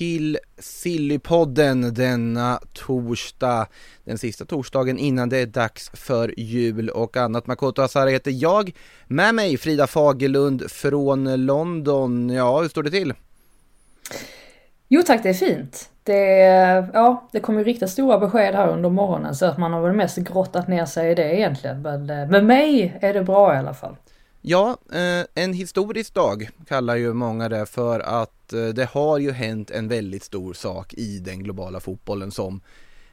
till Sillypodden denna torsdag, den sista torsdagen innan det är dags för jul och annat. Makoto Asara heter jag, med mig Frida Fagerlund från London. Ja, hur står det till? Jo tack, det är fint. Det, ja, det kommer riktigt stora besked här under morgonen så att man har väl mest grottat ner sig i det egentligen. Men eh, med mig är det bra i alla fall. Ja, eh, en historisk dag kallar ju många det för att Eh, det har ju hänt en väldigt stor sak i den globala fotbollen som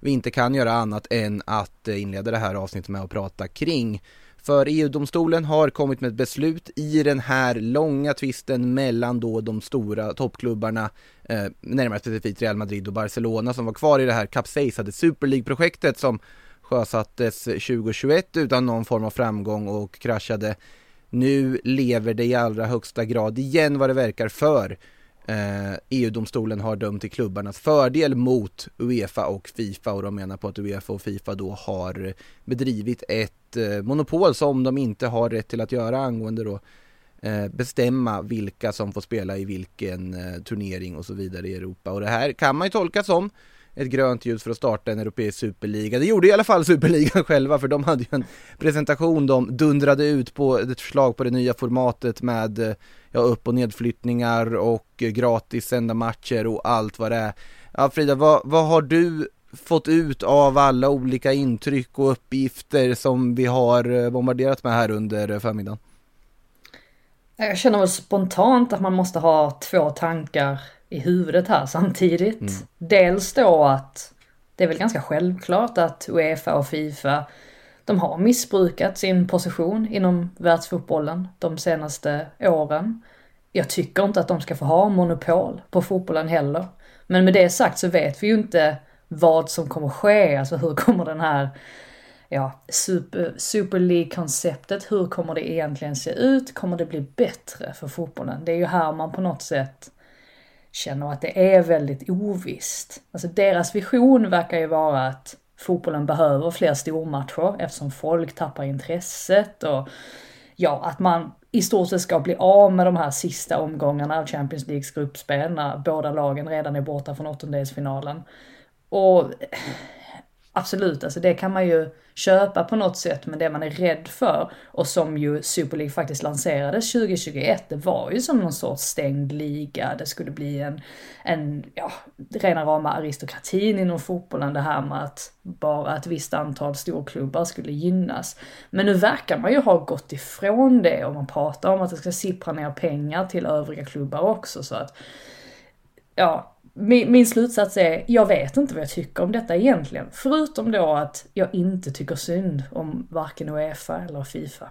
vi inte kan göra annat än att eh, inleda det här avsnittet med att prata kring. För EU-domstolen har kommit med ett beslut i den här långa tvisten mellan då de stora toppklubbarna, eh, närmare specifikt Real Madrid och Barcelona som var kvar i det här kapsejsade Super League-projektet som sjösattes 2021 utan någon form av framgång och kraschade nu lever det i allra högsta grad igen vad det verkar för. Eh, EU-domstolen har dömt till klubbarnas fördel mot Uefa och Fifa och de menar på att Uefa och Fifa då har bedrivit ett eh, monopol som de inte har rätt till att göra angående då eh, bestämma vilka som får spela i vilken eh, turnering och så vidare i Europa. Och det här kan man ju tolka som ett grönt ljus för att starta en europeisk superliga. Det gjorde i alla fall superligan själva för de hade ju en presentation de dundrade ut på ett förslag på det nya formatet med ja, upp och nedflyttningar och gratis sända matcher och allt vad det är. Ja Frida, vad, vad har du fått ut av alla olika intryck och uppgifter som vi har eh, bombarderat med här under förmiddagen? Jag känner väl spontant att man måste ha två tankar i huvudet här samtidigt. Mm. Dels då att det är väl ganska självklart att Uefa och Fifa de har missbrukat sin position inom världsfotbollen de senaste åren. Jag tycker inte att de ska få ha monopol på fotbollen heller. Men med det sagt så vet vi ju inte vad som kommer ske, alltså hur kommer den här ja, super, super League-konceptet, hur kommer det egentligen se ut? Kommer det bli bättre för fotbollen? Det är ju här man på något sätt känner att det är väldigt ovisst. Alltså deras vision verkar ju vara att fotbollen behöver fler stormatcher eftersom folk tappar intresset och ja, att man i stort sett ska bli av med de här sista omgångarna av Champions Leagues gruppspel när båda lagen redan är borta från åttondelsfinalen. Och absolut, alltså det kan man ju köpa på något sätt, men det man är rädd för och som ju Super League faktiskt lanserades 2021, det var ju som någon sorts stängd liga, det skulle bli en, en ja, rena rama aristokratin inom fotbollen, det här med att bara ett visst antal storklubbar skulle gynnas. Men nu verkar man ju ha gått ifrån det och man pratar om att det ska sippra ner pengar till övriga klubbar också, så att ja, min, min slutsats är, jag vet inte vad jag tycker om detta egentligen. Förutom då att jag inte tycker synd om varken Uefa eller Fifa.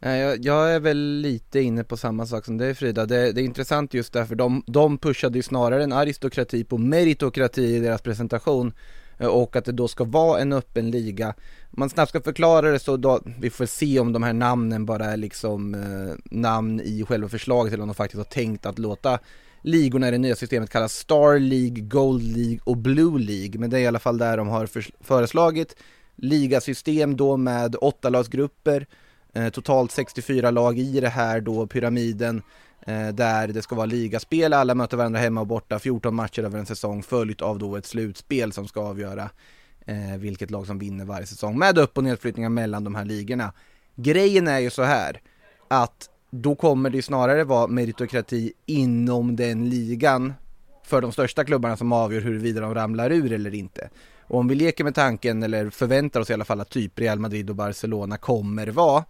Jag, jag är väl lite inne på samma sak som dig Frida. Det, det är intressant just därför de, de pushade ju snarare en aristokrati på meritokrati i deras presentation eh, och att det då ska vara en öppen liga. Man snabbt ska förklara det så då, vi får se om de här namnen bara är liksom eh, namn i själva förslaget eller om de faktiskt har tänkt att låta ligorna i det nya systemet kallas Star League, Gold League och Blue League. Men det är i alla fall där de har föreslagit ligasystem då med åtta lagsgrupper, eh, totalt 64 lag i det här då pyramiden eh, där det ska vara ligaspel, alla möter varandra hemma och borta, 14 matcher över en säsong följt av då ett slutspel som ska avgöra eh, vilket lag som vinner varje säsong med upp och nedflyttningar mellan de här ligorna. Grejen är ju så här att då kommer det snarare vara meritokrati inom den ligan för de största klubbarna som avgör huruvida de ramlar ur eller inte. Och om vi leker med tanken, eller förväntar oss i alla fall att typ Real Madrid och Barcelona kommer vara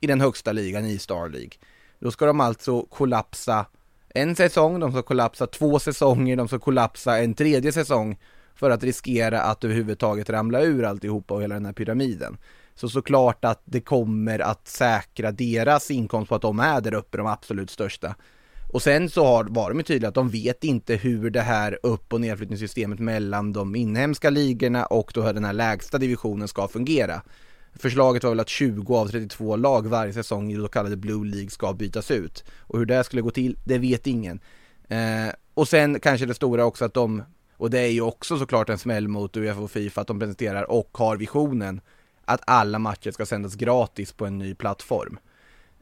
i den högsta ligan i Star League. Då ska de alltså kollapsa en säsong, de ska kollapsa två säsonger, de ska kollapsa en tredje säsong för att riskera att överhuvudtaget ramla ur alltihopa och hela den här pyramiden. Så såklart att det kommer att säkra deras inkomst på att de är där uppe, de absolut största. Och sen så har, var de ju tydliga att de vet inte hur det här upp och nedflyttningssystemet mellan de inhemska ligorna och då den här lägsta divisionen ska fungera. Förslaget var väl att 20 av 32 lag varje säsong i så kallade Blue League ska bytas ut. Och hur det skulle gå till, det vet ingen. Eh, och sen kanske det stora också att de, och det är ju också såklart en smäll mot Uefa och Fifa att de presenterar och har visionen att alla matcher ska sändas gratis på en ny plattform.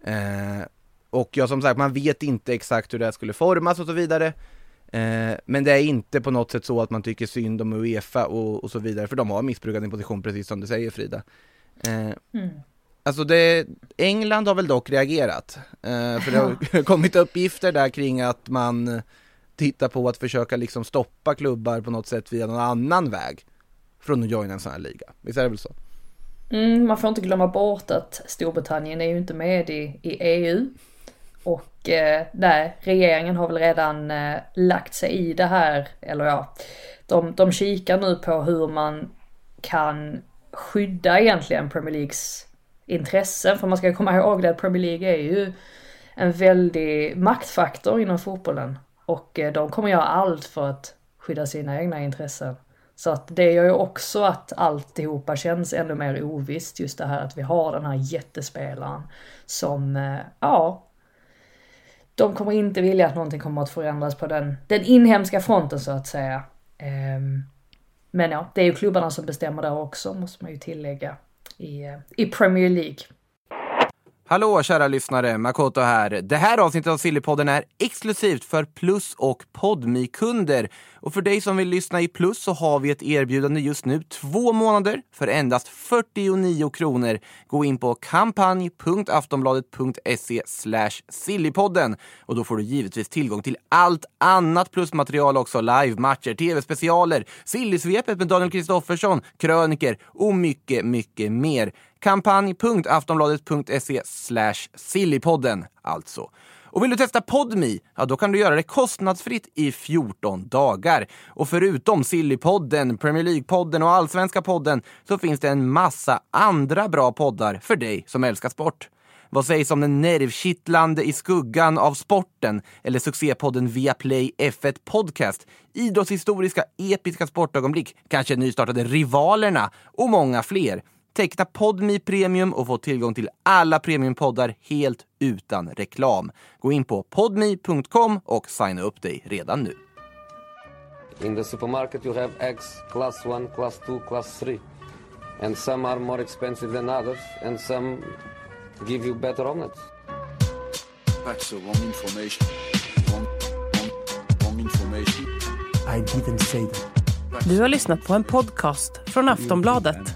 Eh, och ja, som sagt, man vet inte exakt hur det här skulle formas och så vidare. Eh, men det är inte på något sätt så att man tycker synd om Uefa och, och så vidare, för de har missbrukat sin position precis som du säger Frida. Eh, mm. Alltså det, England har väl dock reagerat, eh, för det har kommit uppgifter där kring att man tittar på att försöka liksom stoppa klubbar på något sätt via någon annan väg från att joina en sån här liga. Visst är det väl så? Mm, man får inte glömma bort att Storbritannien är ju inte med i, i EU. Och eh, nej, regeringen har väl redan eh, lagt sig i det här, eller ja, de, de kikar nu på hur man kan skydda egentligen Premier Leagues intressen. För man ska komma ihåg det att Premier League är ju en väldig maktfaktor inom fotbollen. Och eh, de kommer göra allt för att skydda sina egna intressen. Så att det gör ju också att alltihopa känns ännu mer ovisst. Just det här att vi har den här jättespelaren som, eh, ja, de kommer inte vilja att någonting kommer att förändras på den, den inhemska fronten så att säga. Ehm, men ja, det är ju klubbarna som bestämmer där också, måste man ju tillägga, i, eh, i Premier League. Hallå kära lyssnare, Makoto här. Det här avsnittet av Sillypodden är exklusivt för Plus och podmi kunder Och för dig som vill lyssna i Plus så har vi ett erbjudande just nu, två månader för endast 49 kronor. Gå in på kampanj.aftonbladet.se sillypodden och då får du givetvis tillgång till allt annat plusmaterial också, live-matcher, tv-specialer, Sillysvepet med Daniel Kristoffersson, kröniker och mycket, mycket mer. Kampanj.aftonbladet.se sillypodden alltså. Och vill du testa Podmi? Ja, då kan du göra det kostnadsfritt i 14 dagar. Och förutom Sillypodden, Premier League-podden och Allsvenska podden så finns det en massa andra bra poddar för dig som älskar sport. Vad sägs om den nervkittlande I skuggan av sporten eller succépodden Viaplay F1 Podcast, idrottshistoriska episka sportögonblick, kanske nystartade Rivalerna och många fler. Teckna Podmi Premium och få tillgång till alla premiumpoddar helt utan reklam. Gå in på podmi.com och signa upp dig redan nu. In the supermarket you have eggs class 1, class 2, class 3. And some are more expensive than others and some give you better omelets. That's the wrong information. Wrong, wrong, wrong information. I didn't say that. Du har lyssnat på en podcast från Aftonbladet.